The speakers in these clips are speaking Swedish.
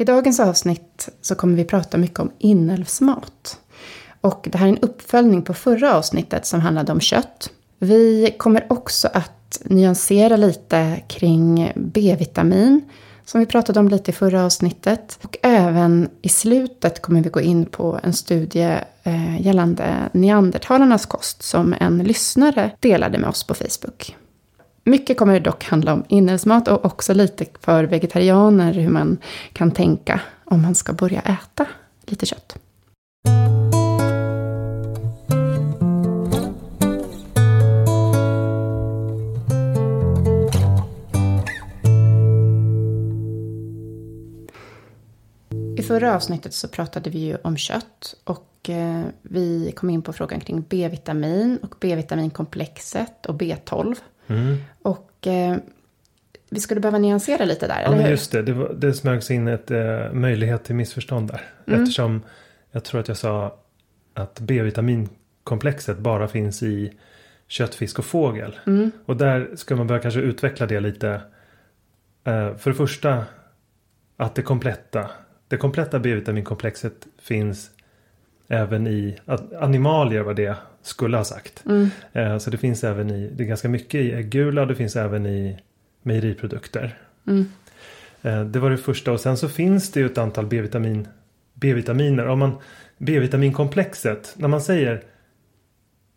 I dagens avsnitt så kommer vi prata mycket om inälvsmat. Och det här är en uppföljning på förra avsnittet som handlade om kött. Vi kommer också att nyansera lite kring B-vitamin som vi pratade om lite i förra avsnittet. Och även i slutet kommer vi gå in på en studie eh, gällande neandertalarnas kost som en lyssnare delade med oss på Facebook. Mycket kommer det dock handla om inälvsmat och också lite för vegetarianer hur man kan tänka om man ska börja äta lite kött. I förra avsnittet så pratade vi ju om kött och eh, vi kom in på frågan kring B-vitamin och B-vitaminkomplexet och B12. Mm. Och eh, vi skulle behöva nyansera lite där, Ja, eller hur? just det. Det, var, det smögs in ett eh, möjlighet till missförstånd där. Mm. Eftersom jag tror att jag sa att B-vitaminkomplexet bara finns i kött, fisk och fågel. Mm. Och där ska man börja kanske utveckla det lite. Eh, för det första att det kompletta, det kompletta B-vitaminkomplexet finns även i animalier var det skulle ha sagt. Mm. Eh, så det finns även i, det är ganska mycket i äggula och det finns även i mejeriprodukter. Mm. Eh, Det var det första och sen så finns det ju ett antal B-vitamin, B-vitaminer. Om man, B-vitaminkomplexet, när man säger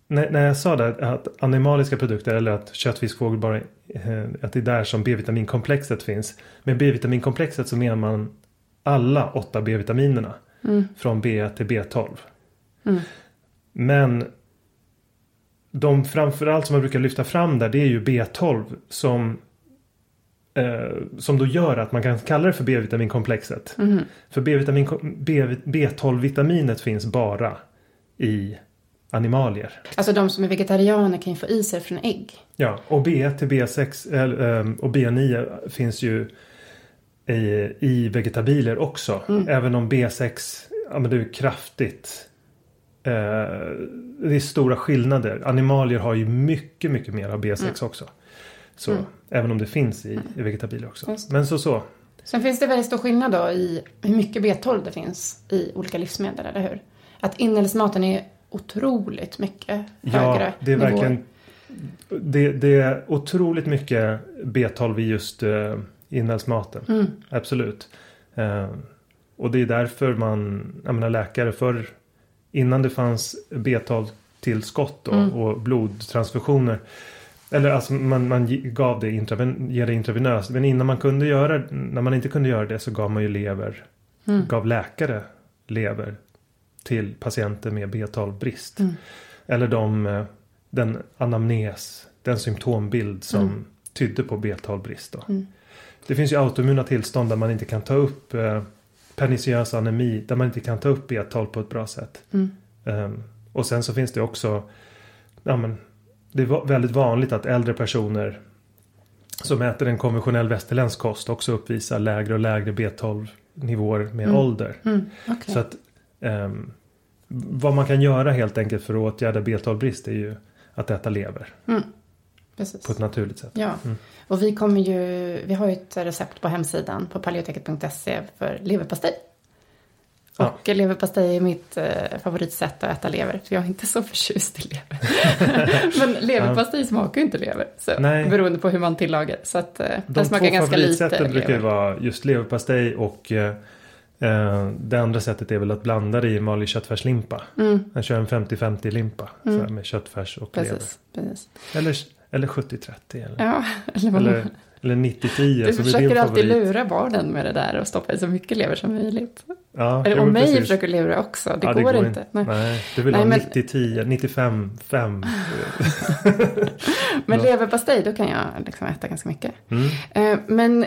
när, när jag sa där att animaliska produkter eller att kött, fisk, fågel bara eh, att det är där som B-vitaminkomplexet finns. Med B-vitaminkomplexet så menar man alla åtta B-vitaminerna. Mm. Från B till B12. Mm. Men de framförallt som man brukar lyfta fram där det är ju B12 som eh, som då gör att man kan kalla det för B-vitaminkomplexet. Mhm. För B-vitamin, B, B12-vitaminet finns bara i animalier. Alltså de som är vegetarianer kan ju få i sig från ägg. Ja, och B till B6 eller, ehm, och B9 finns ju i, i vegetabilier också. Även om B6, ja men det är kraftigt. Eh, det är stora skillnader. Animalier har ju mycket, mycket mer av B6 också. Så, Även om det finns i, i vegetabilier också. Just. Men så så. Sen finns det väldigt stor skillnad då i hur mycket B12 det finns i olika livsmedel, eller hur? Att inälvsmaten är otroligt mycket högre Ja, det är nivåer. verkligen. Det, det är otroligt mycket B12 i just uh, inälvsmaten. Mm. Absolut. Eh, och det är därför man, jag menar läkare förr, innan det fanns B12-tillskott och, Mm. och blodtransfusioner. Eller alltså man, man gav det, intraven, det intravenöst. Men innan man kunde göra, när man inte kunde göra det så gav man ju lever. Mm. Gav läkare lever till patienter med B12-brist. Mm. Eller de, eh, den anamnes, den symptombild som Mm. tydde på B12-brist. Då. Mm. Det finns ju autoimmuna tillstånd där man inte kan ta upp eh, perniciös anemi. Där man inte kan ta upp B12 på ett bra sätt. Mm. Ehm, och sen så finns det också. Ja, men, det är väldigt vanligt att äldre personer. Som äter en konventionell västerländsk kost också uppvisar lägre och lägre B12 nivåer med Mm. ålder. Mm. okej. Så att ehm, vad man kan göra helt enkelt för att åtgärda B12-brist är ju att äta lever Mm. Precis. på ett naturligt sätt. Ja, Mm. och vi kommer ju, vi har ju ett recept på hemsidan på paleoteket.se för leverpastej. Ja. Och leverpastej är mitt eh, favoritsätt att äta lever, för jag är inte så förtjust i lever. Men leverpastej smakar ju inte lever, så, Nej. beroende på hur man tillagar. Så att eh, De den smakar ganska lite favoritsätten brukar ju lever. vara just leverpastej och eh, eh, det andra sättet är väl att blanda det i en vanlig köttfärslimpa. Mm, Man kör en 50-50 limpa Mm. med köttfärs och precis, precis. lever. Eller, eller 70-30 eller, Ja, eller eller, eller 90-10 Du din försöker alltid lura barnen med det där och stoppa i så mycket lever som möjligt. Ja, Eller, och mig precis. försöker lura också, det, Ja, går, inte. Nej. Nej, du vill Nej, ha men- 90-10, 95-5. Men leverpastej, då kan jag liksom äta ganska mycket. Mm. Eh, Men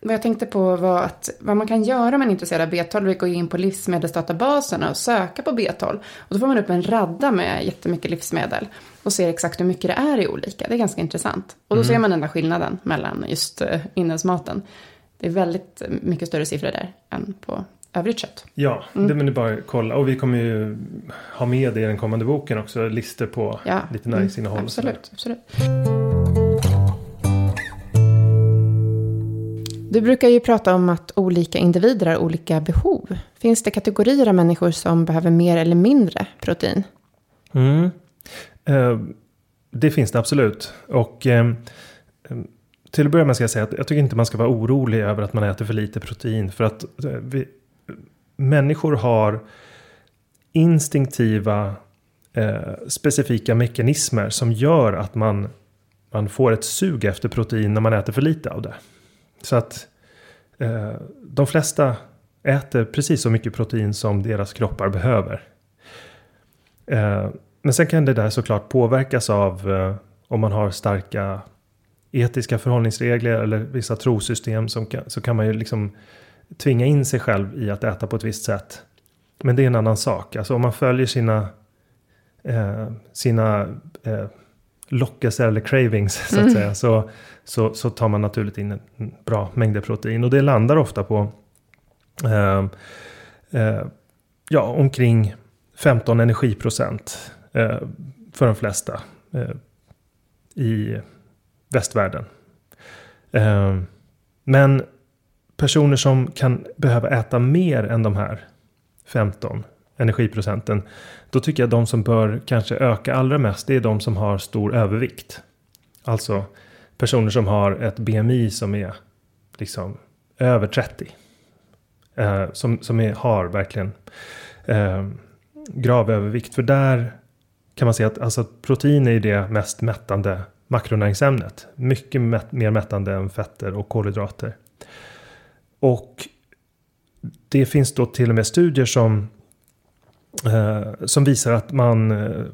vad jag tänkte på var att vad man kan göra om man är intresserad av B12 är att gå in på livsmedelsdatabaserna och söka på B12. Och då får man upp en radda med jättemycket livsmedel och ser exakt hur mycket det är i olika. Det är ganska intressant. Och då ser man den där skillnaden mellan just eh, inälvsmaten. Det är väldigt mycket större siffror där än på övrigt kött. Ja, Mm. det men det är bara att kolla. Och vi kommer ju ha med det i den kommande boken också. Listor på Ja, lite mm, nice innehåll. och sådär. Absolut, absolut. Du brukar ju prata om att olika individer har olika behov. Finns det kategorier av människor som behöver mer eller mindre protein? Mm. Eh, det finns det absolut. Och eh, till att börja med ska jag säga att jag tycker inte man ska vara orolig över att man äter för lite protein. För att eh, vi, människor har instinktiva eh, specifika mekanismer som gör att man, man får ett sug efter protein när man äter för lite av det. Så att eh, de flesta äter precis så mycket protein som deras kroppar behöver. Eh, men sen kan det där såklart påverkas av eh, om man har starka etiska förhållningsregler eller vissa trosystem som kan, så kan man ju liksom tvinga in sig själv i att äta på ett visst sätt. Men det är en annan sak. Alltså om man följer sina, eh, sina eh, lockelse eller cravings så att Mm. säga. Så, så, så tar man naturligt in en bra mängder protein. Och det landar ofta på eh, eh, ja, omkring 15 energiprocent eh, för de flesta eh, i västvärlden. Eh, men personer som kan behöva äta mer än de här 15 energiprocenten. Då tycker jag de som bör kanske öka allra mest. Det är de som har stor övervikt. Alltså personer som har ett BMI som är liksom över 30. Eh, som som är, har verkligen eh, grav övervikt. För där kan man se att alltså, protein är det mest mättande makronäringsämnet. Mycket mätt, mer mättande än fetter och kolhydrater. Och det finns då till och med studier som, eh, som visar att man eh,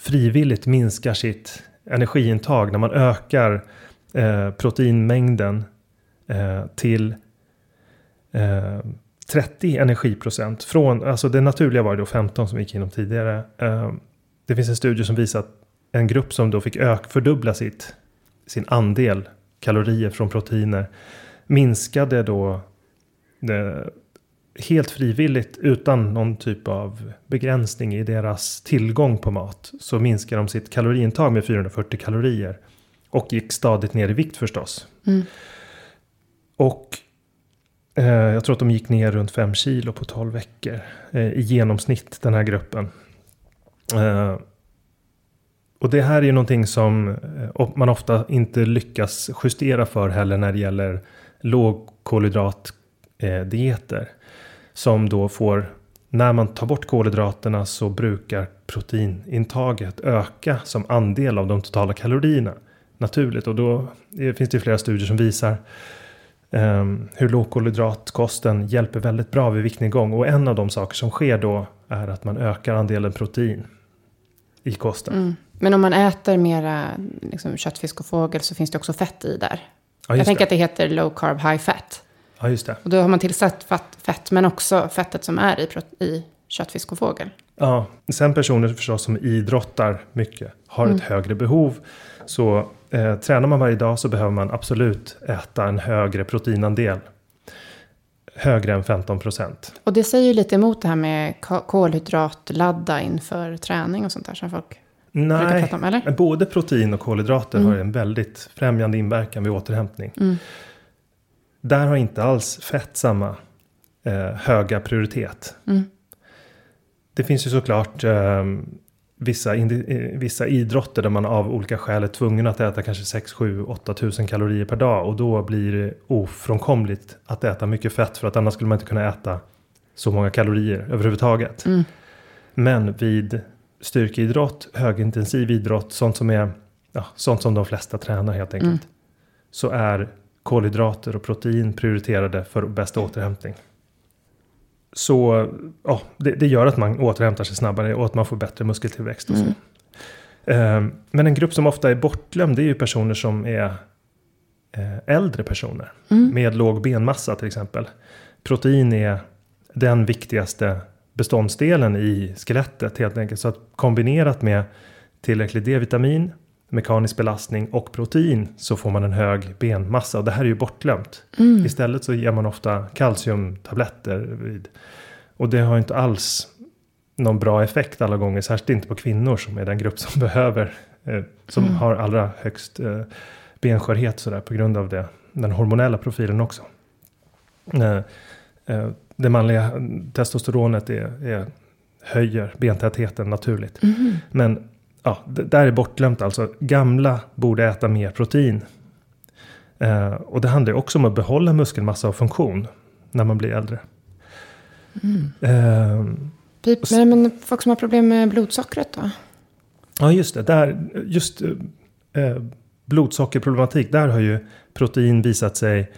frivilligt minskar sitt energiintag när man ökar eh, proteinmängden eh, till eh, 30 energiprocent. Från, alltså det naturliga var ju då 15 som vi gick igenom tidigare. Eh, det finns en studie som visar att en grupp som då fick ök, fördubbla sitt, sin andel kalorier från proteiner minskade då det, helt frivilligt utan någon typ av begränsning i deras tillgång på mat så minskar de sitt kaloriintag med 440 kalorier och gick stadigt ner i vikt förstås. Mm. Och eh, jag tror att de gick ner runt 5 kilo på 12 veckor eh, i genomsnitt den här gruppen. Eh, och det här är ju någonting som eh, man ofta inte lyckas justera för heller när det gäller lågkolhydratdieter. Som då får, när man tar bort kolhydraterna så brukar proteinintaget öka som andel av de totala kalorierna. Naturligt och då finns det flera studier som visar um, hur lågkolhydratkosten hjälper väldigt bra vid viktnedgång. Och en av de saker som sker då är att man ökar andelen protein i kosten. Mm. Men om man äter mera liksom, köttfisk och fågel så finns det också fett i där. Ja, Jag tänker det. att det heter low carb high fat. Ja, just det. Och då har man tillsatt fett, fett men också fettet som är i, i köttfisk och fågel. Ja, sen personer förstås som idrottar mycket har ett högre behov. Så eh, tränar man varje dag så behöver man absolut äta en högre proteinandel. Högre än 15 procent. Och det säger ju lite emot det här med kolhydratladda inför träning och sånt där som folk Nej, om, eller? både protein och kolhydrater Mm. har en väldigt främjande inverkan vid återhämtning. Mm. Där har inte alls fett samma eh, höga prioritet. Mm. Det finns ju såklart eh, vissa, eh, vissa idrotter där man av olika skäl är tvungen att äta kanske 6, 7, 8 tusen kalorier per dag. Och då blir det ofrånkomligt att äta mycket fett för att annars skulle man inte kunna äta så många kalorier överhuvudtaget. Mm. Men vid styrkeidrott, högintensiv idrott, sånt som är ja, sånt som de flesta tränar helt enkelt. Mm. Så är kolhydrater och protein prioriterade för bästa återhämtning. Så ja, det, det gör att man återhämtar sig snabbare och att man får bättre muskeltillväxt och så. Mm. Ehm, Men en grupp som ofta är bortglömd är ju personer som är eh, äldre personer. Mm. Med låg benmassa till exempel. Protein är den viktigaste beståndsdelen i skelettet helt enkelt. Så att kombinerat med tillräcklig D-vitamin, mekanisk belastning och protein så får man en hög benmassa. Och det här är ju bortglömt. Mm. Istället så ger man ofta kalciumtabletter. Vid, och det har inte alls någon bra effekt alla gånger. Särskilt inte på kvinnor som är den grupp som behöver. Eh, som Mm. har allra högst eh, benskörhet sådär på grund av det. Den hormonella profilen också. Eh, eh, det manliga testosteronet är, är, höjer bentätheten naturligt. Mhm. Men ja, det där är bortglömt alltså. Gamla borde äta mer protein. Eh, och det handlar också om att behålla muskelmassa och funktion när man blir äldre. Mm. Eh, Typ, men, men folk som har problem med blodsockret då? ja, just det. Där, just eh, blodsockerproblematik. Där har ju protein visat sig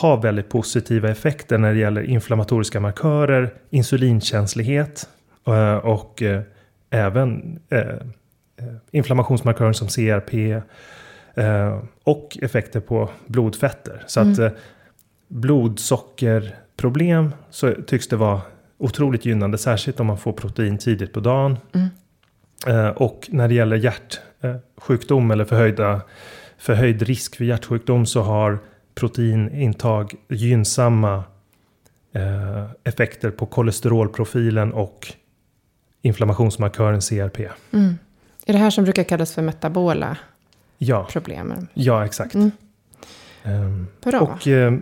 ha väldigt positiva effekter när det gäller inflammatoriska markörer, insulinkänslighet eh, och eh, även eh, inflammationsmarkörer som CRP eh, och effekter på blodfetter. Så att eh, blodsockerproblem så tycks det vara otroligt gynnande, särskilt om man får protein tidigt på dagen. Mm. Och när det gäller eh, sjukdom eller förhöjda, förhöjd risk för hjärtsjukdom så har proteinintag gynnsamma effekter på kolesterolprofilen och inflammationsmarkören CRP. Mm. Är det här som brukar kallas för metabola Ja, problem? ja exakt. Mm. Ehm, Bra. och eh,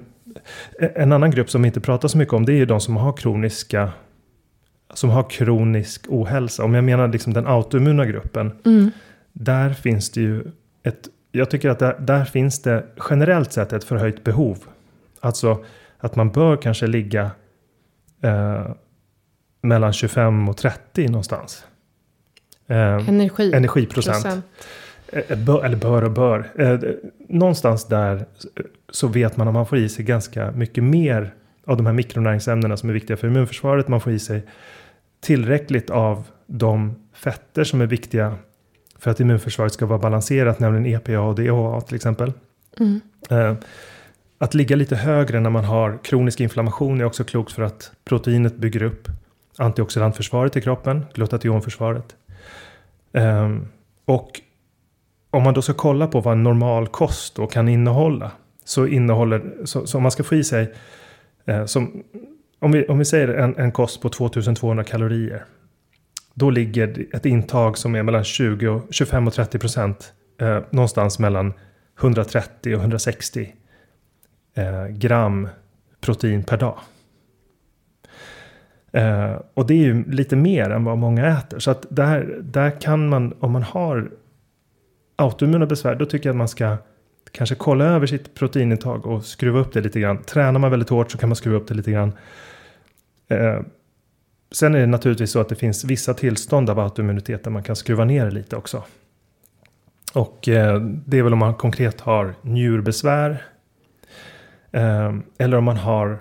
en annan grupp som vi inte pratar så mycket om det är ju de som har kroniska som har kronisk ohälsa. Om jag menar liksom den autoimmuna gruppen. Mm. Där finns det ju ett, jag tycker att där, där finns det generellt sett ett förhöjt behov. Alltså att man bör kanske ligga eh, mellan 25 och 30 någonstans. Eh, Energi. energiprocent. procent. Eh, bör, eller bör och bör. Eh, någonstans där eh, så vet man att man får i sig ganska mycket mer av de här mikronäringsämnena som är viktiga för immunförsvaret. Man får i sig tillräckligt av de fetter som är viktiga för att immunförsvaret ska vara balanserat, nämligen EPA och DHA till exempel. Mm. Eh, att ligga lite högre när man har kronisk inflammation är också klokt för att proteinet bygger upp antioxidantförsvaret i kroppen, glutationförsvaret. Ehm, och om man då ska kolla på vad en normal kost då kan innehålla. Så innehåller, så, så om man ska få i sig, eh, som, om, vi, om vi säger en, en kost på 2200 kalorier. Då ligger ett intag som är mellan 20 och, 25 och 30 procent. Eh, någonstans mellan 130 och 160 eh, gram protein per dag. Eh, och det är ju lite mer än vad många äter. Så att där, där kan man, om man har autoimmuna besvär, då tycker jag att man ska kanske kolla över sitt proteinintag och skruva upp det lite grann. Tränar man väldigt hårt så kan man skruva upp det lite grann. Eh, sen är det naturligtvis så att det finns vissa tillstånd av autoimmunitet där man kan skruva ner det lite också. Och eh, det är väl om man konkret har njurbesvär. Eh, eller om man har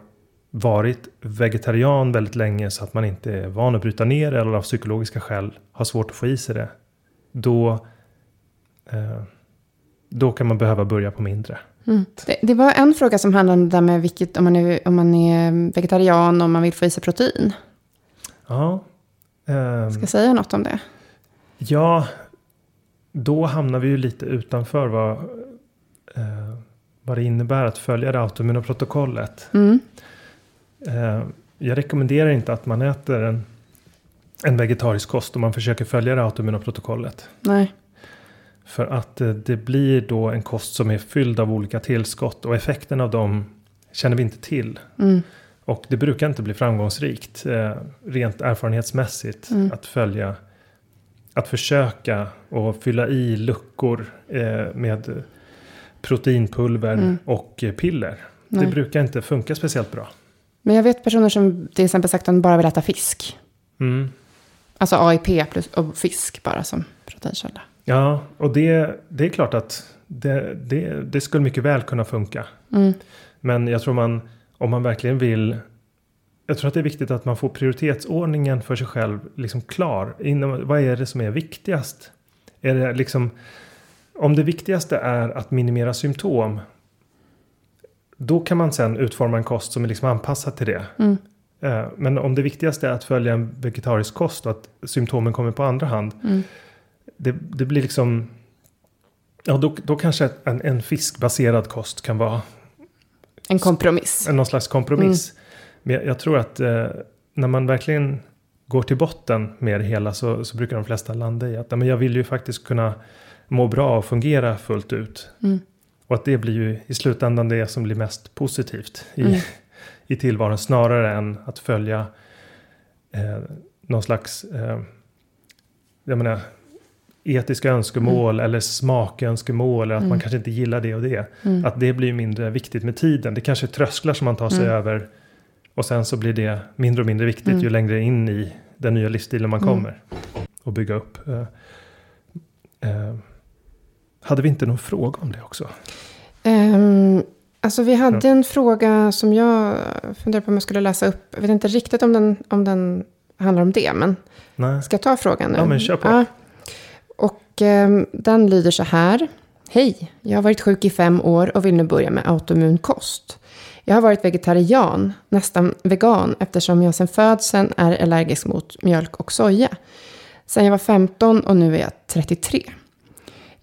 varit vegetarian väldigt länge så att man inte är van att bryta ner eller av psykologiska skäl har svårt att få i sig det. Då, eh, då kan man behöva börja på mindre. Mm. Det, det var en fråga som handlade om det där med vilket, om man är, om man är vegetarian och man vill få i sig protein. Ja, ehm, Ska jag säga något om det? ja, då hamnar vi ju lite utanför vad, eh, vad det innebär att följa det autoimmuna protokollet. Mm. Eh, jag rekommenderar inte att man äter en, en vegetarisk kost om man försöker följa det autoimmuna protokollet. Nej. För att eh, det blir då en kost som är fylld av olika tillskott och effekten av dem känner vi inte till. Mm. Och det brukar inte bli framgångsrikt eh, rent erfarenhetsmässigt Mm. att följa, att försöka och fylla i luckor eh, med proteinpulver Mm. och piller. Nej. Det brukar inte funka speciellt bra. Men jag vet personer som till exempel sagt att de bara vill äta fisk. Mm. Alltså AIP plus, och fisk bara som proteinkälla. Ja, och det, det är klart att det, det, det skulle mycket väl kunna funka. Mm. Men jag tror man, om man verkligen vill jag tror att det är viktigt att man får prioritetsordningen för sig själv liksom klar. Inom, vad är det som är viktigast? Är det liksom, om det viktigaste är att minimera symptom. Då kan man sen utforma en kost som är liksom anpassad till det. Mm. Eh, Men om det viktigaste är att följa en vegetarisk kost och att symptomen kommer på andra hand. Mm. Det, det blir liksom... Ja, då, då kanske en, en fiskbaserad kost kan vara En kompromiss. någon slags kompromiss. Men jag, jag tror att eh, när man verkligen går till botten med det hela så, så brukar de flesta landa i att "Nej, men jag vill ju faktiskt kunna må bra och fungera fullt ut. Mm. Och att det blir ju i slutändan det som blir mest positivt i, Mm. i tillvaron snarare än att följa eh, någon slags eh, jag menar, etiska önskemål eller smakönskemål eller att man Mm. kanske inte gillar det och det. Mm. Att det blir mindre viktigt med tiden. Det kanske är trösklar som man tar sig Mm. över och sen så blir det mindre och mindre viktigt Mm. ju längre in i den nya livsstilen man Mm. kommer. Och bygga upp. Eh, eh, hade vi inte någon fråga om det också? Ehm, alltså vi hade en fråga som jag funderar på om jag skulle läsa upp. Jag vet inte riktigt om den, om den handlar om det, men Nej. ska jag ta frågan nu? Ja, men kör på. Och ehm, den lyder så här. Hej, jag har varit sjuk i fem år och vill nu börja med autoimmun kost. Jag har varit vegetarian, nästan vegan, eftersom jag sedan födseln är allergisk mot mjölk och soja. Sen jag var 15 och nu är jag 33.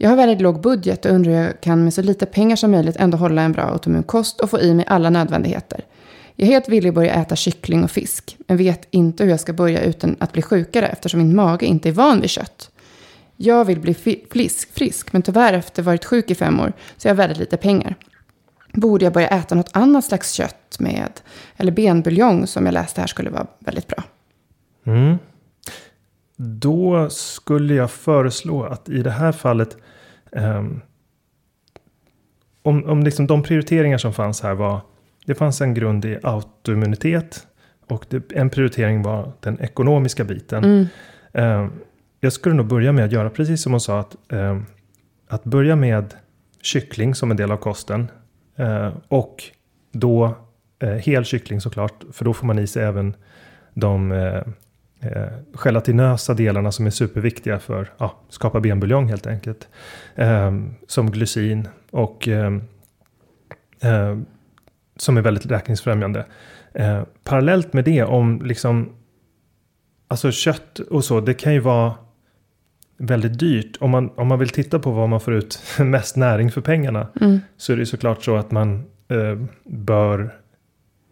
Jag har väldigt låg budget och undrar hur jag kan med så lite pengar som möjligt ändå hålla en bra autoimmun kost och få i mig alla nödvändigheter. Jag är helt villig att börja äta kyckling och fisk, men vet inte hur jag ska börja utan att bli sjukare eftersom min mage inte är van vid kött. Jag vill bli frisk, frisk, men tyvärr efter varit sjuk i fem år så jag har jag väldigt lite pengar. Borde jag börja äta något annat slags kött med, eller benbuljong som jag läste här skulle vara väldigt bra. Mm. Då skulle jag föreslå att i det här fallet um, om, om liksom de prioriteringar som fanns här var det fanns en grund i autoimmunitet och det, en prioritering var den ekonomiska biten. Mm. Um, jag skulle nog börja med att göra precis som hon sa att, um, att börja med kyckling som en del av kosten uh, och då uh, hel kyckling såklart för då får man i sig även de uh, eh, gelatinösa delarna som är superviktiga för att ja, skapa benbuljong helt enkelt. Eh, som glycin och eh, som är väldigt läkningsfrämjande. Eh, parallellt med det om liksom Alltså kött och så, det kan ju vara väldigt dyrt. Om man, om man vill titta på vad man får ut mest näring för pengarna. Mm. Så är det såklart så att man eh, bör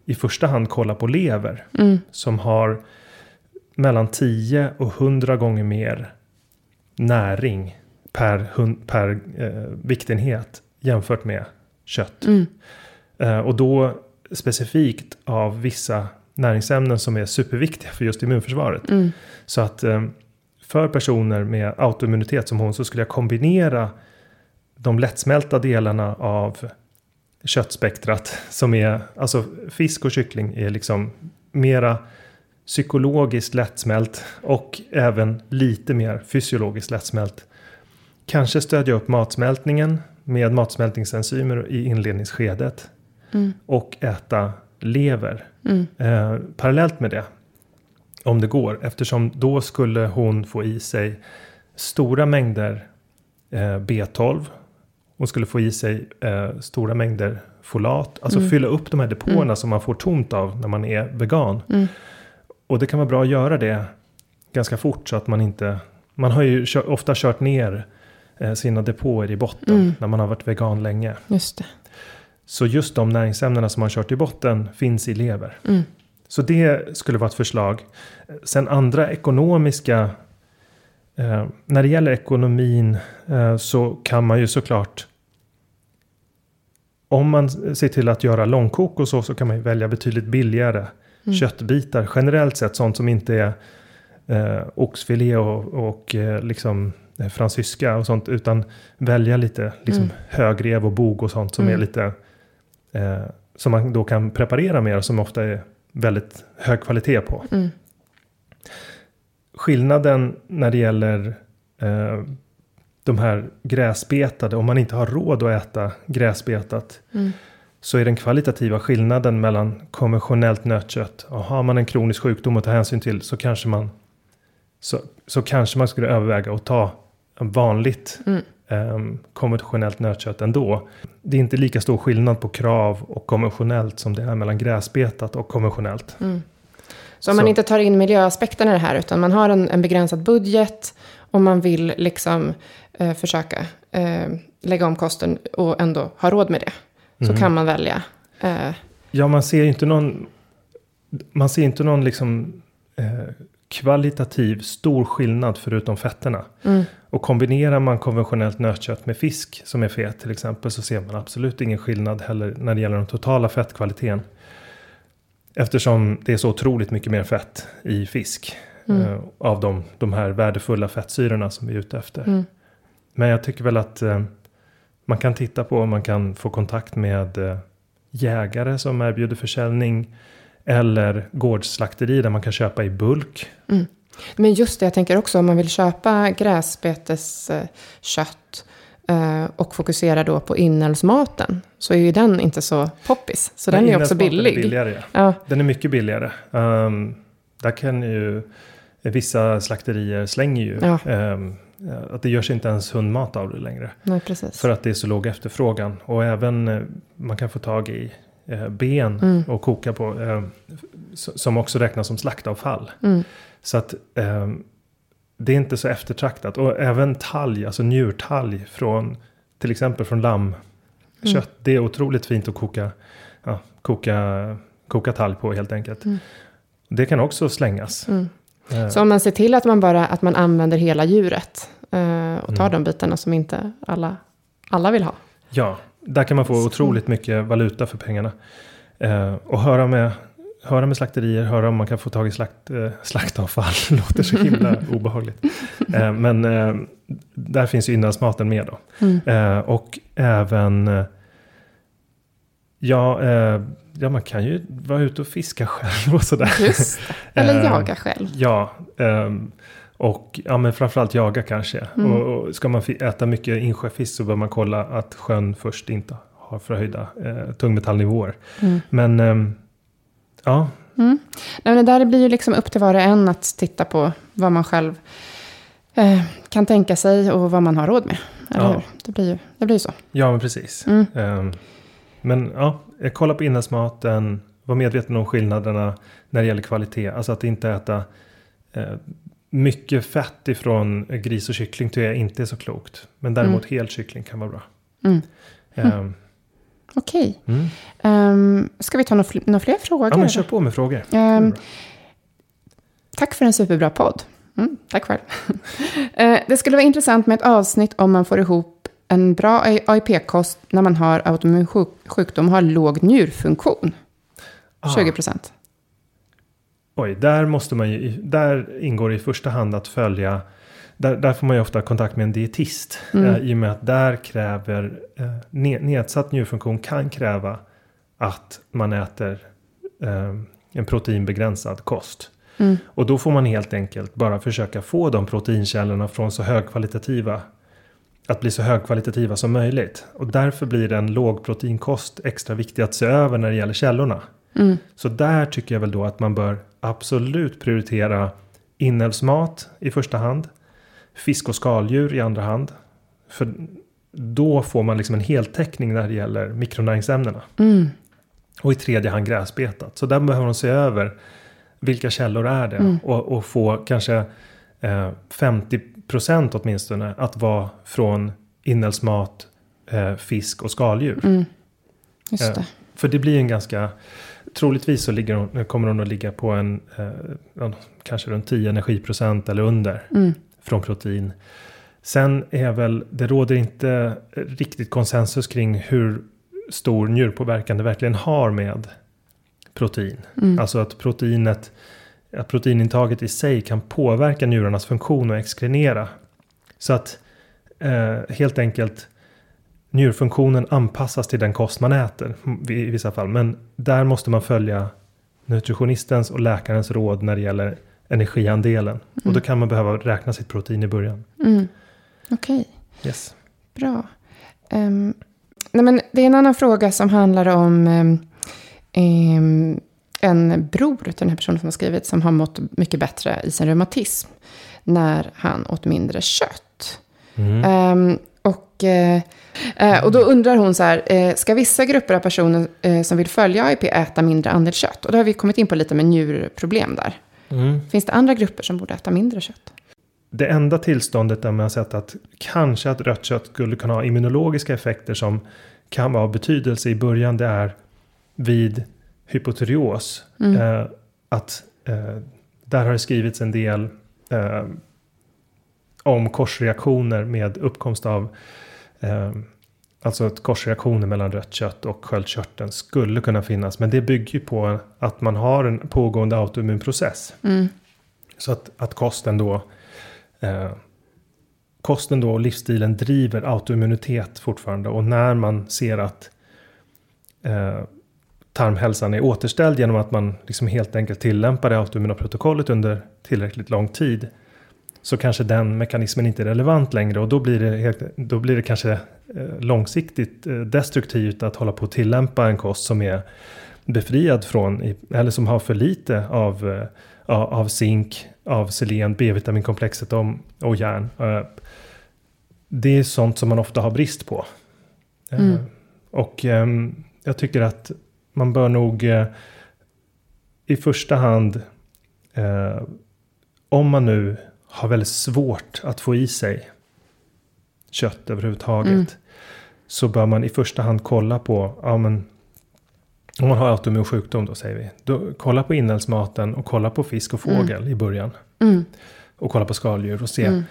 i första hand kolla på lever. Mm. Som har mellan 10 och 100 gånger mer näring per, per eh, viktenhet jämfört med kött. Mm. Eh, och då specifikt av vissa näringsämnen som är superviktiga för just immunförsvaret. Mm. Så att eh, för personer med autoimmunitet som hon så skulle jag kombinera de lättsmälta delarna av köttspektrat som är, alltså fisk och kyckling är liksom mera psykologiskt lättsmält och även lite mer fysiologiskt lättsmält. Kanske stödja upp matsmältningen med matsmältningsenzymer i inledningsskedet. Mm. Och äta lever mm. eh, parallellt med det. Om det går, eftersom då skulle hon få i sig stora mängder eh, B12. Hon skulle få i sig eh, stora mängder folat, alltså mm. fylla upp de här depåerna mm. som man får tomt av när man är vegan. Och det kan vara bra att göra det ganska fort så att man inte... Man har ju ofta kört ner eh, sina depåer i botten mm. när man har varit vegan länge. Just det. Så just de näringsämnena som man kört i botten finns i lever. Mm. Så det skulle vara ett förslag. Sen andra ekonomiska... Eh, när det gäller ekonomin eh, så kan man ju såklart... Om man ser till att göra långkok och så, så kan man ju välja betydligt billigare mm. köttbitar. Generellt sett sånt som inte är eh, oxfilé och, och eh, liksom eh, fransyska och sånt. Utan välja lite liksom mm. högrev och bog och sånt som är mm. lite eh, som man då kan preparera mer och som ofta är väldigt hög kvalitet på. Mm. Skillnaden när det gäller eh, de här gräsbetade, om man inte har råd att äta gräsbetat, mm så är den kvalitativa skillnaden mellan konventionellt nötkött och har man en kronisk sjukdom att ta hänsyn till så kanske man så, så kanske man skulle överväga att ta en vanligt mm. um, konventionellt nötkött ändå. Det är inte lika stor skillnad på krav och konventionellt som det är mellan gräsbetat och konventionellt. Mm. Så om man inte tar in miljöaspekten i det här utan man har en, en begränsad budget och man vill liksom eh, försöka eh, lägga om kosten och ändå ha råd med det så mm. kan man välja. Eh. Ja, man ser inte någon, man ser inte någon liksom eh, kvalitativ stor skillnad förutom fetterna. Mm. Och kombinerar man konventionellt nötkött med fisk som är fet till exempel så ser man absolut ingen skillnad heller när det gäller den totala fettkvaliteten. Eftersom det är så otroligt mycket mer fett i fisk. Mm. Eh, av de, de här värdefulla fettsyrorna som vi är ute efter. Mm. Men jag tycker väl att eh, man kan titta på man kan få kontakt med eh, jägare som erbjuder försäljning. Eller gårdsslakteri där man kan köpa i bulk. Mm. Men just det, jag tänker också om man vill köpa gräsbeteskött eh, och fokusera då på inälvsmaten så är ju den inte så poppis. Så Men den är också billig. Är billigare. Ja. Den är mycket billigare. Um, där kan ju vissa slakterier slänger ju ja. um, att det görs inte ens hundmat av det längre. Nej, precis. För att det är så låg efterfrågan. Och även eh, man kan få tag i eh, ben mm. och koka på. Eh, som också räknas som slaktavfall. Mm. Så att det är inte så eftertraktat. Och även talg, alltså njurtalg från till exempel från lammkött. Mm. Det är otroligt fint att koka, ja, koka, koka talg på helt enkelt. Mm. Det kan också slängas. Så om man ser till att man bara att man använder hela djuret eh, och tar Mm. de bitarna som inte alla, alla vill ha. Ja, där kan man få Så. otroligt mycket valuta för pengarna. Eh, och höra med, höra med slakterier, höra om man kan få tag i slakt, eh, slaktavfall. låter så himla obehagligt. Eh, men eh, där finns ju inlandsmaten med då. Mm. Eh, och även, eh, ja, ja, man kan ju vara ute och fiska själv och sådär. Just. Eller Eh, jaga själv. Ja, ehm, och ja, men framförallt jaga kanske. Mm. Och, och ska man äta mycket insjöfisk så bör man kolla att sjön först inte har förhöjda eh, tungmetallnivåer. Mm. Men ehm, ja, Mm. Nej, men det där blir ju liksom upp till var och en att titta på vad man själv eh, kan tänka sig och vad man har råd med. Eller Ja. hur? Det blir ju det blir så. ja men precis. Mm. Ehm, men ja, eh, kolla på inlandsmaten. Var medveten om skillnaderna när det gäller kvalitet. Alltså att inte äta eh, mycket fett ifrån gris och kyckling tycker jag inte är så klokt. Men däremot hel kyckling kan vara bra. Mm. Ehm, Okej. mm. Ehm, ska vi ta några, några fler frågor? Ja men kör på med frågor. Bra. Tack för en superbra podd. Mm, tack själv. Det skulle vara intressant med ett avsnitt om man får ihop en bra AIP-kost när man har autoimmun sjuk- sjukdom har låg njurfunktion. Ah. 20 procent. Oj, där måste man ju, där ingår i första hand att följa, där, där får man ju ofta kontakt med en dietist. Mm. Eh, I och med att där kräver, eh, ne- nedsatt njurfunktion kan kräva att man äter eh, en proteinbegränsad kost. Mm. Och då får man helt enkelt bara försöka få de proteinkällorna från så högkvalitativa att bli så högkvalitativa som möjligt. Och därför blir en lågproteinkost extra viktig att se över när det gäller källorna. Mm. Så där tycker jag väl då att man bör absolut prioritera inälvsmat i första hand. Fisk och skaldjur i andra hand. För då får man liksom en heltäckning när det gäller mikronäringsämnena. Mm. Och i tredje hand gräsbetat. Så där behöver man se över vilka källor är det. Mm. Och, och få kanske eh, 50% åtminstone att vara från inälvsmat, eh, fisk och skaldjur. Mm. Just Eh, det. För det blir en ganska, troligtvis så ligger hon, kommer hon att ligga på en, eh, kanske runt 10 energiprocent eller under Mm. från protein. Sen är väl, det råder inte riktigt konsensus kring hur stor njurpåverkan det verkligen har med protein. Mm. Alltså att proteinet, att proteinintaget i sig kan påverka njurarnas funktion och exkrinera. Så att eh, helt enkelt njurfunktionen anpassas till den kost man äter i vissa fall. Men där måste man följa nutritionistens och läkarens råd när det gäller energiandelen. Och då kan man behöva räkna sitt protein i början. Mm. Okej. Yes. Bra. Ehm, nej men det är en annan fråga som handlar om ehm, ehm, en bror till den här personen som har skrivit som har mått mycket bättre i sin reumatism när han åt mindre kött. Mm. Ehm, och, eh, eh, och då undrar hon så här, eh, ska vissa grupper av personer eh, som vill följa AIP äta mindre andel kött? Och då har vi kommit in på lite med njurproblem där. Mm. Finns det andra grupper som borde äta mindre kött? Det enda tillståndet där man har sett att kanske att rött kött skulle kunna ha immunologiska effekter som kan vara av betydelse i början det är vid hypotyreos. Mm. Eh, att eh, där har det skrivits en del eh, om korsreaktioner med uppkomst av eh, Alltså att korsreaktioner mellan rött kött och sköldkörteln skulle kunna finnas. Men det bygger ju på att man har en pågående autoimmunprocess. Mm. Så att, att kosten då eh, Kosten då och livsstilen driver autoimmunitet fortfarande. Och när man ser att eh, tarmhälsan är återställd genom att man liksom helt enkelt tillämpar det autoimmuna protokollet under tillräckligt lång tid. Så kanske den mekanismen inte är relevant längre och då blir det, helt, då blir det kanske eh, långsiktigt eh, destruktivt att hålla på att tillämpa en kost som är befriad från, eller som har för lite av, eh, av zink, av selen, B-vitaminkomplexet om- och järn. Det är sånt som man ofta har brist på. Mm. Och ehm, jag tycker att man bör nog eh, i första hand, eh, om man nu har väldigt svårt att få i sig kött överhuvudtaget. Mm. Så bör man i första hand kolla på, ja men om man har autoimmun sjukdom då säger vi. Då, kolla på inälvsmaten och kolla på fisk och fågel i början. Mm. Och kolla på skaldjur och se. Mm.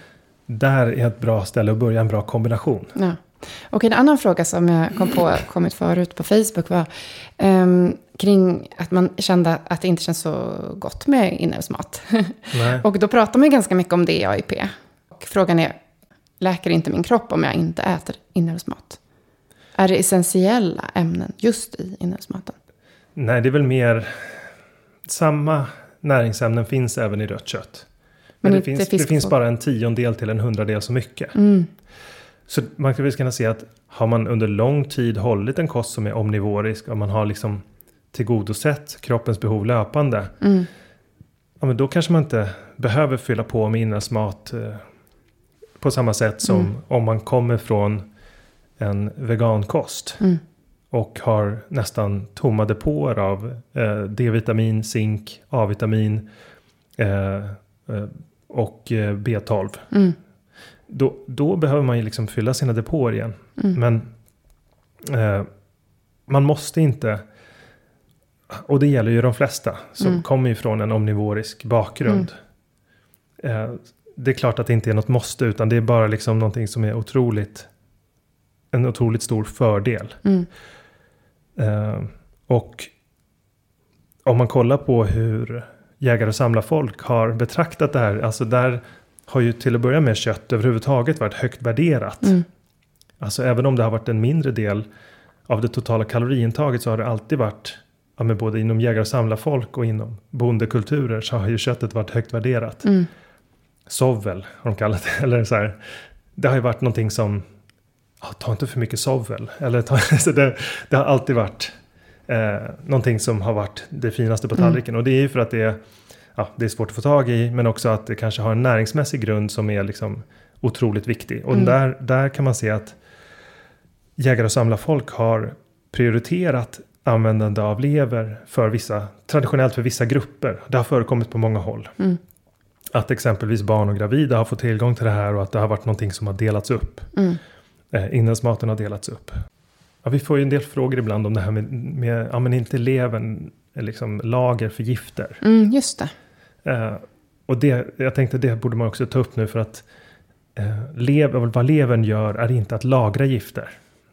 Där är ett bra ställe att börja, en bra kombination. Ja. Och en annan fråga som jag kom på, kommit förut på Facebook var ehm, kring att man kände att det inte känns så gott med inälvsmat. Och då pratar man ju ganska mycket om det i AIP. Och frågan är, läker inte min kropp om jag inte äter inälvsmat? Är det essentiella ämnen just i inälvsmaten? Nej, det är väl mer samma näringsämnen finns även i rött kött. Men, Men det, finns, det finns bara en tiondel till en hundradel så mycket. Mm. Så man kan väl kunna säga att har man under lång tid hållit en kost som är omnivorisk och man har liksom tillgodosett kroppens behov löpande. Mm. Ja, men då kanske man inte behöver fylla på med inälvsmat eh, på samma sätt som Mm. om man kommer från en vegankost. Mm. Och har nästan tomma depåer av eh, D-vitamin, zink, A-vitamin eh, eh, och eh, B12. Mm. Då, då behöver man ju liksom fylla sina depåer igen. Mm. Men eh, man måste inte, och det gäller ju de flesta som Mm. kommer ju från en omnivorisk bakgrund. Eh, det är klart att det inte är något måste, utan det är bara liksom någonting som är otroligt, en otroligt stor fördel. Mm. Eh, och om man kollar på hur jägare och samlarfolk har betraktat det här, alltså där har ju till att börja med kött överhuvudtaget varit högt värderat. Mm. Alltså även om det har varit en mindre del av det totala kaloriintaget så har det alltid varit, ja, men både inom jägare och samlarfolk och inom bondekulturer så har ju köttet varit högt värderat. Mm. Sovel har de kallat det. Eller så här, det har ju varit någonting som, ja, ta inte för mycket sovel. Eller ta, så det, det har alltid varit eh, någonting som har varit det finaste på Mm. tallriken. Och det är ju för att det är, ja, det är svårt att få tag i, men också att det kanske har en näringsmässig grund som är liksom otroligt viktig. Och Mm. där, där kan man se att jägare och samlarfolk har prioriterat användande av lever för vissa, traditionellt för vissa grupper. Det har förekommit på många håll. Mm. Att exempelvis barn och gravida har fått tillgång till det här och att det har varit någonting som har delats upp. Mm. Eh, inälvsmaten har delats upp. Ja, vi får ju en del frågor ibland om det här med, med ja men inte levern, eh, liksom lager för gifter. Mm, just det. Eh, och det, jag tänkte det borde man också ta upp nu för att eh, lever, vad levern gör är inte att lagra gifter.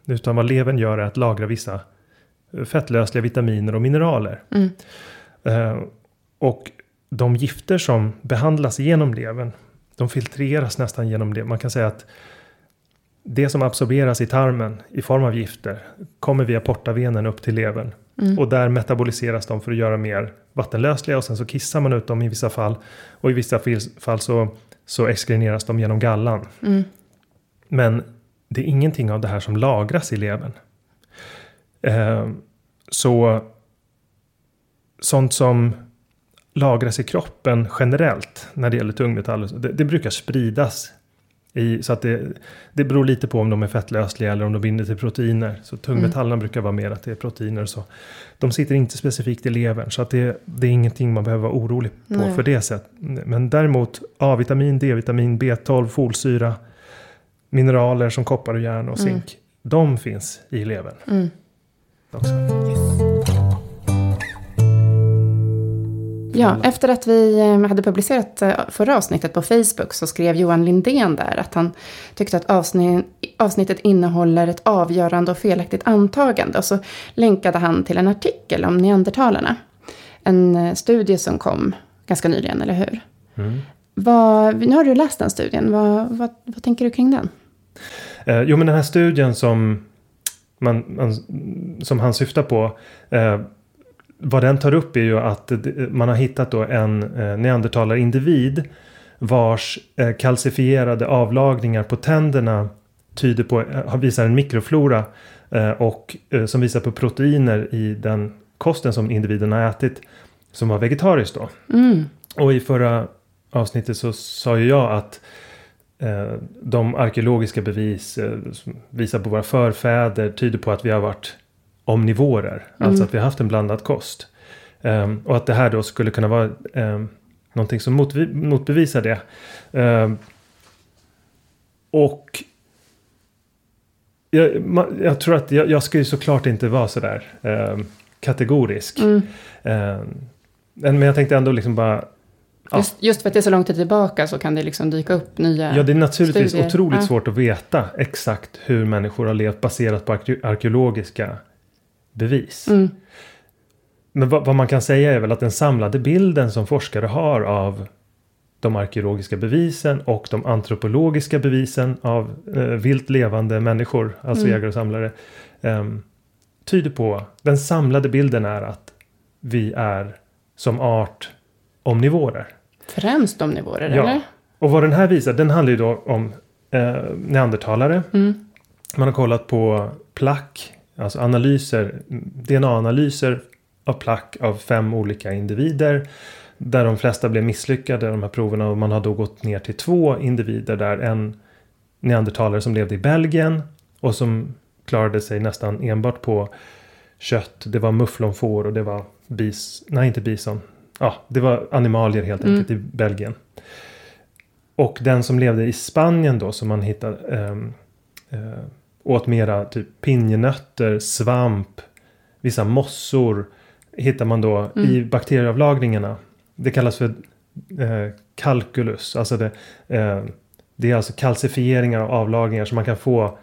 Utan vad levern gör är att lagra vissa eh, fettlösliga vitaminer och mineraler. Mm. Eh, och de gifter som behandlas genom levern, de filtreras nästan genom det. Man kan säga att det som absorberas i tarmen i form av gifter kommer via portavenen upp till levern. Mm. Och där metaboliseras de för att göra mer vattenlösliga och sen så kissar man ut dem i vissa fall. Och i vissa fall så, så exkrineras de genom gallan. Mm. Men det är ingenting av det här som lagras i levern. Eh, så sånt som lagras i kroppen generellt när det gäller tungmetaller, det, det brukar spridas. I, så att det, det beror lite på om de är fettlösliga eller om de binder till proteiner. Så tungmetallerna brukar vara mer att det är proteiner och så. De sitter inte specifikt i levern så att det, det är ingenting man behöver vara orolig på Nej. för det sättet. Men däremot A-vitamin, D-vitamin, B12, folsyra, mineraler som koppar och järn och zink. De finns i levern Mm. också. Ja, efter att vi eh, hade publicerat eh, förra avsnittet på Facebook så skrev Johan Lindén där att han tyckte att avsnitt, avsnittet innehåller ett avgörande och felaktigt antagande. Och så länkade han till en artikel om neandertalarna. En eh, studie som kom ganska nyligen, eller hur? Mm. Vad, nu har du läst den studien. Vad, vad, vad tänker du kring den? Eh, jo, men den här studien som, man, man, som han syftar på. Eh, vad den tar upp är ju att man har hittat då en eh, neandertalarindivid. Vars eh, kalcifierade avlagringar på tänderna tyder på, eh, visar en mikroflora. Och som visar på proteiner i den kosten som individen har ätit. Som var vegetarisk då. Mm, Och i förra avsnittet så sa ju jag att de arkeologiska bevis som visar på våra förfäder tyder på att vi har varit omnivorer. Alltså att vi har haft en blandad kost. Ehm, och att det här då skulle kunna vara ehm, någonting som motvi- motbevisar det. Eh, och jag, ma- jag tror att jag, jag ska ju såklart inte vara sådär eh, kategorisk. Mm. Men jag tänkte ändå liksom bara Ja. Just, just för att det är så lång tid tillbaka så kan det liksom dyka upp nya Ja, det är naturligtvis studier. otroligt Ja. svårt att veta exakt hur människor har levt baserat på arke- arkeologiska bevis. Mm. Men vad, vad man kan säga är väl att den samlade bilden som forskare har av de arkeologiska bevisen och de antropologiska bevisen av eh, vilt levande människor, alltså Mm. jägare och samlare, ehm, tyder på, den samlade bilden är att vi är som art omnivorer. Främst de nivåer, Ja. eller? Och vad den här visar, den handlar ju då om eh, neandertalare. Mm. Man har kollat på plack, alltså analyser, DNA-analyser av plack av fem olika individer. Där de flesta blev misslyckade, de här proverna. Och man har då gått ner till två individer där en neandertalare som levde i Belgien och som klarade sig nästan enbart på kött. Det var mufflonfår och det var bis, nej inte bison. Ja, det var animalier helt Mm. enkelt i Belgien. Och den som levde i Spanien då som man hittade ehm, eh, åt mera typ pinjenötter, svamp, vissa mossor hittar man då Mm. i bakterieavlagringarna. Det kallas för eh, calculus. Alltså det, eh, det är alltså kalcifieringar av avlagringar som man kan få.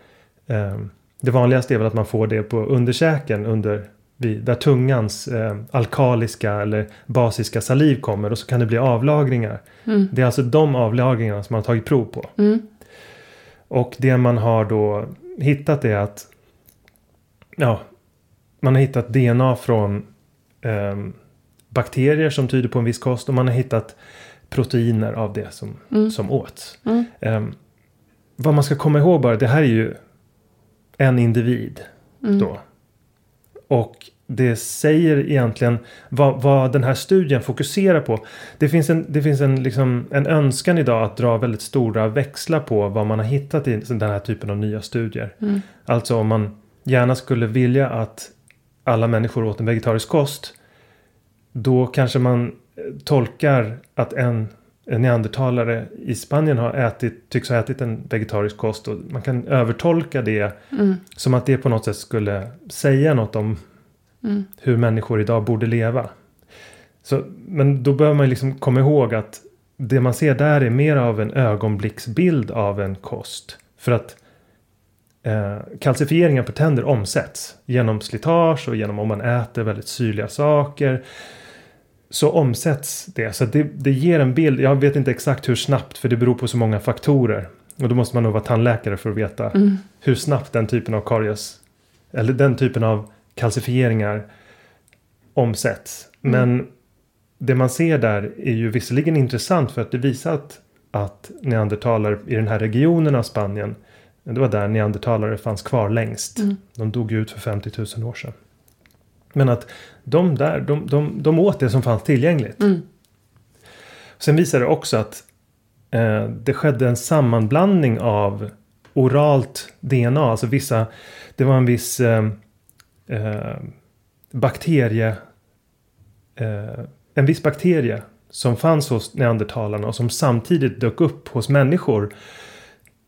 Eh, det vanligaste är väl att man får det på underkäken under vid, där tungans eh, alkaliska eller basiska saliv kommer och så kan det bli avlagringar. Mm. Det är alltså de avlagringarna som man har tagit prov på. Mm. Och det man har då hittat är att ja, man har hittat DNA från ehm, bakterier som tyder på en viss kost och man har hittat proteiner av det som, Mm. som åts. Mm. Ehm, vad man ska komma ihåg bara, det här är ju en individ Mm. då. Och det säger egentligen vad, vad den här studien fokuserar på. Det finns, en, det finns en, liksom, en önskan idag att dra väldigt stora växlar på vad man har hittat i den här typen av nya studier. Mm. Alltså om man gärna skulle vilja att alla människor åt en vegetarisk kost. Då kanske man eh, tolkar att en, en neandertalare i Spanien har ätit, tycks ha ätit en vegetarisk kost. Och man kan övertolka det Mm. som att det på något sätt skulle säga något om Mm. hur människor idag borde leva. Så, men då behöver man liksom komma ihåg att det man ser där är mer av en ögonblicksbild av en kost. För att eh, kalcifieringar på tänder omsätts genom slitage och genom om man äter väldigt syrliga saker. Så omsätts det. Så det, det ger en bild. Jag vet inte exakt hur snabbt för det beror på så många faktorer. Och då måste man nog vara tandläkare för att veta Mm. hur snabbt den typen av karies eller den typen av kalcifieringar omsätts. Mm. Men det man ser där är ju visserligen intressant för att det visar att, att neandertalare i den här regionen av Spanien det var där neandertalare fanns kvar längst. Mm. De dog ut för 50 000 år sedan. Men att de där, de, de, de åt det som fanns tillgängligt. Mm. Sen visar det också att eh, det skedde en sammanblandning av oralt DNA. Alltså vissa, det var en viss eh, eh, bakterie. Eh, en viss bakterie som fanns hos neandertalarna och som samtidigt dök upp hos människor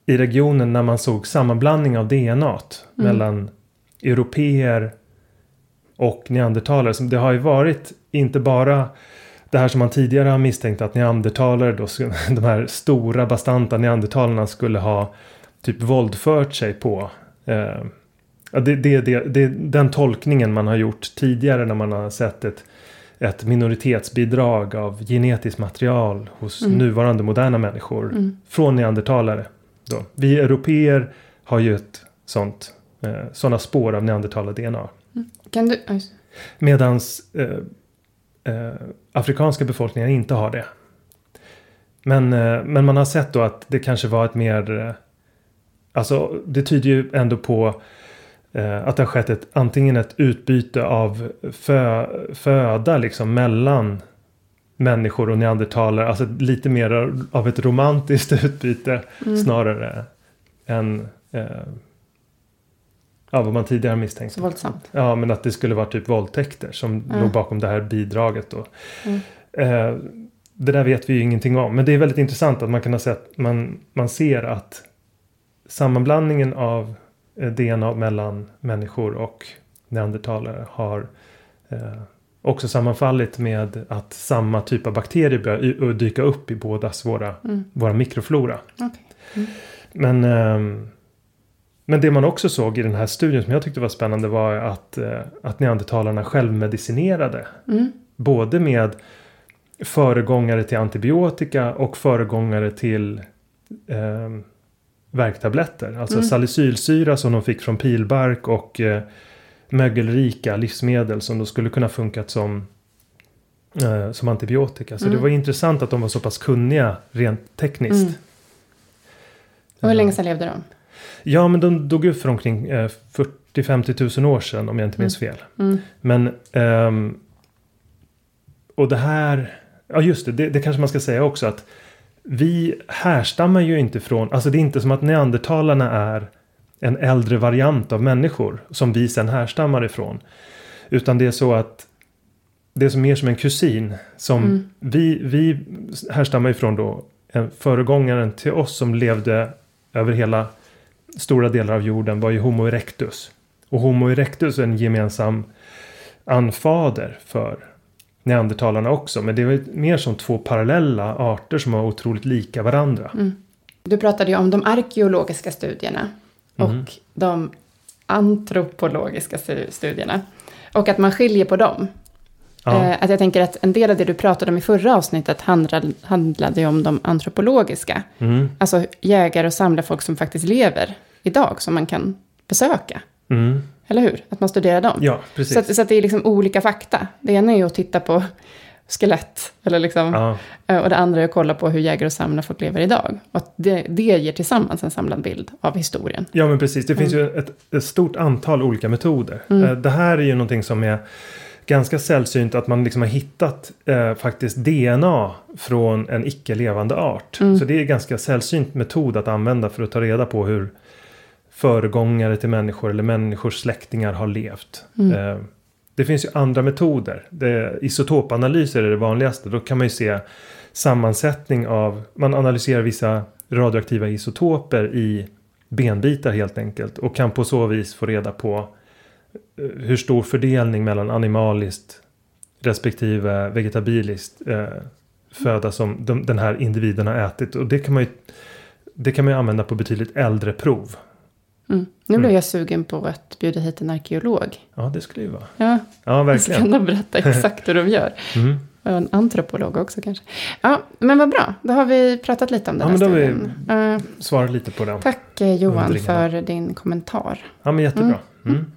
i regionen när man såg sammanblandning av DNA Mm. mellan europeer och neandertalare. Så det har ju varit inte bara det här som man tidigare har misstänkt att neandertalare, då, de här stora bastanta neandertalarna skulle ha typ våldfört sig på. Eh, ja, det, det, det, det den tolkningen man har gjort tidigare när man har sett ett, ett minoritetsbidrag av genetiskt material hos Mm. nuvarande moderna människor Mm. från neandertalare. Då. Vi europeer har ju ett sånt, eh, sådana spår av neandertalar-DNA. Kan du... oj. Medans eh, eh, afrikanska befolkningar inte har det. Men, eh, men man har sett då att det kanske var ett mer... Eh, alltså det tyder ju ändå på att det har skett ett, antingen ett utbyte av fö, föda liksom mellan människor och neandertalare. Alltså lite mer av ett romantiskt utbyte Mm. snarare än eh, ja, vad man tidigare misstänkt. Så våldsamt. Ja, men att det skulle vara typ våldtäkter som Ja. låg bakom det här bidraget då. Mm. Eh, det där vet vi ju ingenting om. Men det är väldigt intressant att man kan ha sett, man, man ser att sammanblandningen av eh, DNA mellan människor och neandertalare har eh, också sammanfallit med att samma typ av bakterier börjar dyka upp i bådas våra, mm. våra mikroflora. Okay. Mm. Men, eh, men det man också såg i den här studien som jag tyckte var spännande var att, eh, att neandertalarna självmedicinerade. Mm. Både med föregångare till antibiotika och föregångare till eh, värktabletter. Alltså mm. salicylsyra som de fick från pilbark och eh, mögelrika livsmedel som då skulle kunna funkat som, eh, som antibiotika. Så mm. det var intressant att de var så pass kunniga rent tekniskt. Mm. Och hur länge sedan levde de? Ja, men de dog ut för omkring eh, 40-50 tusen år sedan om jag inte minns mm. fel. Mm. Men ehm, och det här, ja just det, det, det kanske man ska säga också att vi härstammar ju inte från, alltså det är inte som att neandertalarna är en äldre variant av människor som vi sen härstammar ifrån. Utan det är så att det är som mer som en kusin som mm. vi, vi härstammar ifrån då en föregångaren till oss som levde över hela stora delar av jorden var ju Homo erectus. Och Homo erectus är en gemensam anfader för neandertalarna också. Men det är mer som två parallella arter som var otroligt lika varandra. Mm. Du pratade ju om de arkeologiska studierna och mm. de antropologiska studierna. Och att man skiljer på dem. Ja. Eh, att jag tänker att en del av det du pratade om i förra avsnittet handlade, handlade om de antropologiska. Mm. Alltså jägare och samlarfolk som faktiskt lever idag, som man kan besöka. Mm. Eller hur? Att man studerar dem. Ja, precis. Så, att, så att det är liksom olika fakta. Det ena är ju att titta på skelett. Eller liksom, ja. Eh, och det andra är att kolla på hur jägare och samlarfolk lever idag. Och att det, det ger tillsammans en samlad bild av historien. Ja, men precis. Det finns mm. ju ett, ett, stort antal olika metoder. Mm. Eh, det här är ju någonting som är ganska sällsynt att man liksom har hittat eh, faktiskt DNA från en icke levande art. Mm. Så det är en ganska sällsynt metod att använda för att ta reda på hur föregångare till människor eller människors släktingar har levt. Mm. Eh, det finns ju andra metoder. Det, isotopanalyser är det vanligaste. Då kan man ju se sammansättning av, man analyserar vissa radioaktiva isotoper i benbitar helt enkelt. Och kan på så vis få reda på eh, hur stor fördelning mellan animaliskt respektive vegetabiliskt eh, föda som de, den här individen har ätit. Och det kan man ju, det kan man ju använda på betydligt äldre prov. Mm. Nu blev mm. jag sugen på att bjuda hit en arkeolog. Ja, det skulle ju vara. Ja, ja verkligen. Jag ska berätta exakt hur de gör. Mm. Och en antropolog också kanske. Ja, men vad bra. Då har vi pratat lite om den ja, men då har vi uh, svarat lite på den. Tack eh, Johan för din kommentar. Ja, men jättebra. Mm. mm.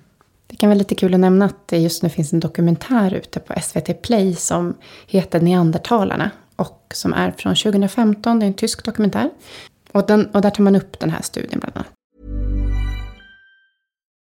Det kan vara lite kul att nämna att det just nu finns en dokumentär ute på SVT Play som heter Neandertalarna. Och som är från 2015, det är en tysk dokumentär. Och, den, och där tar man upp den här studien bland annat.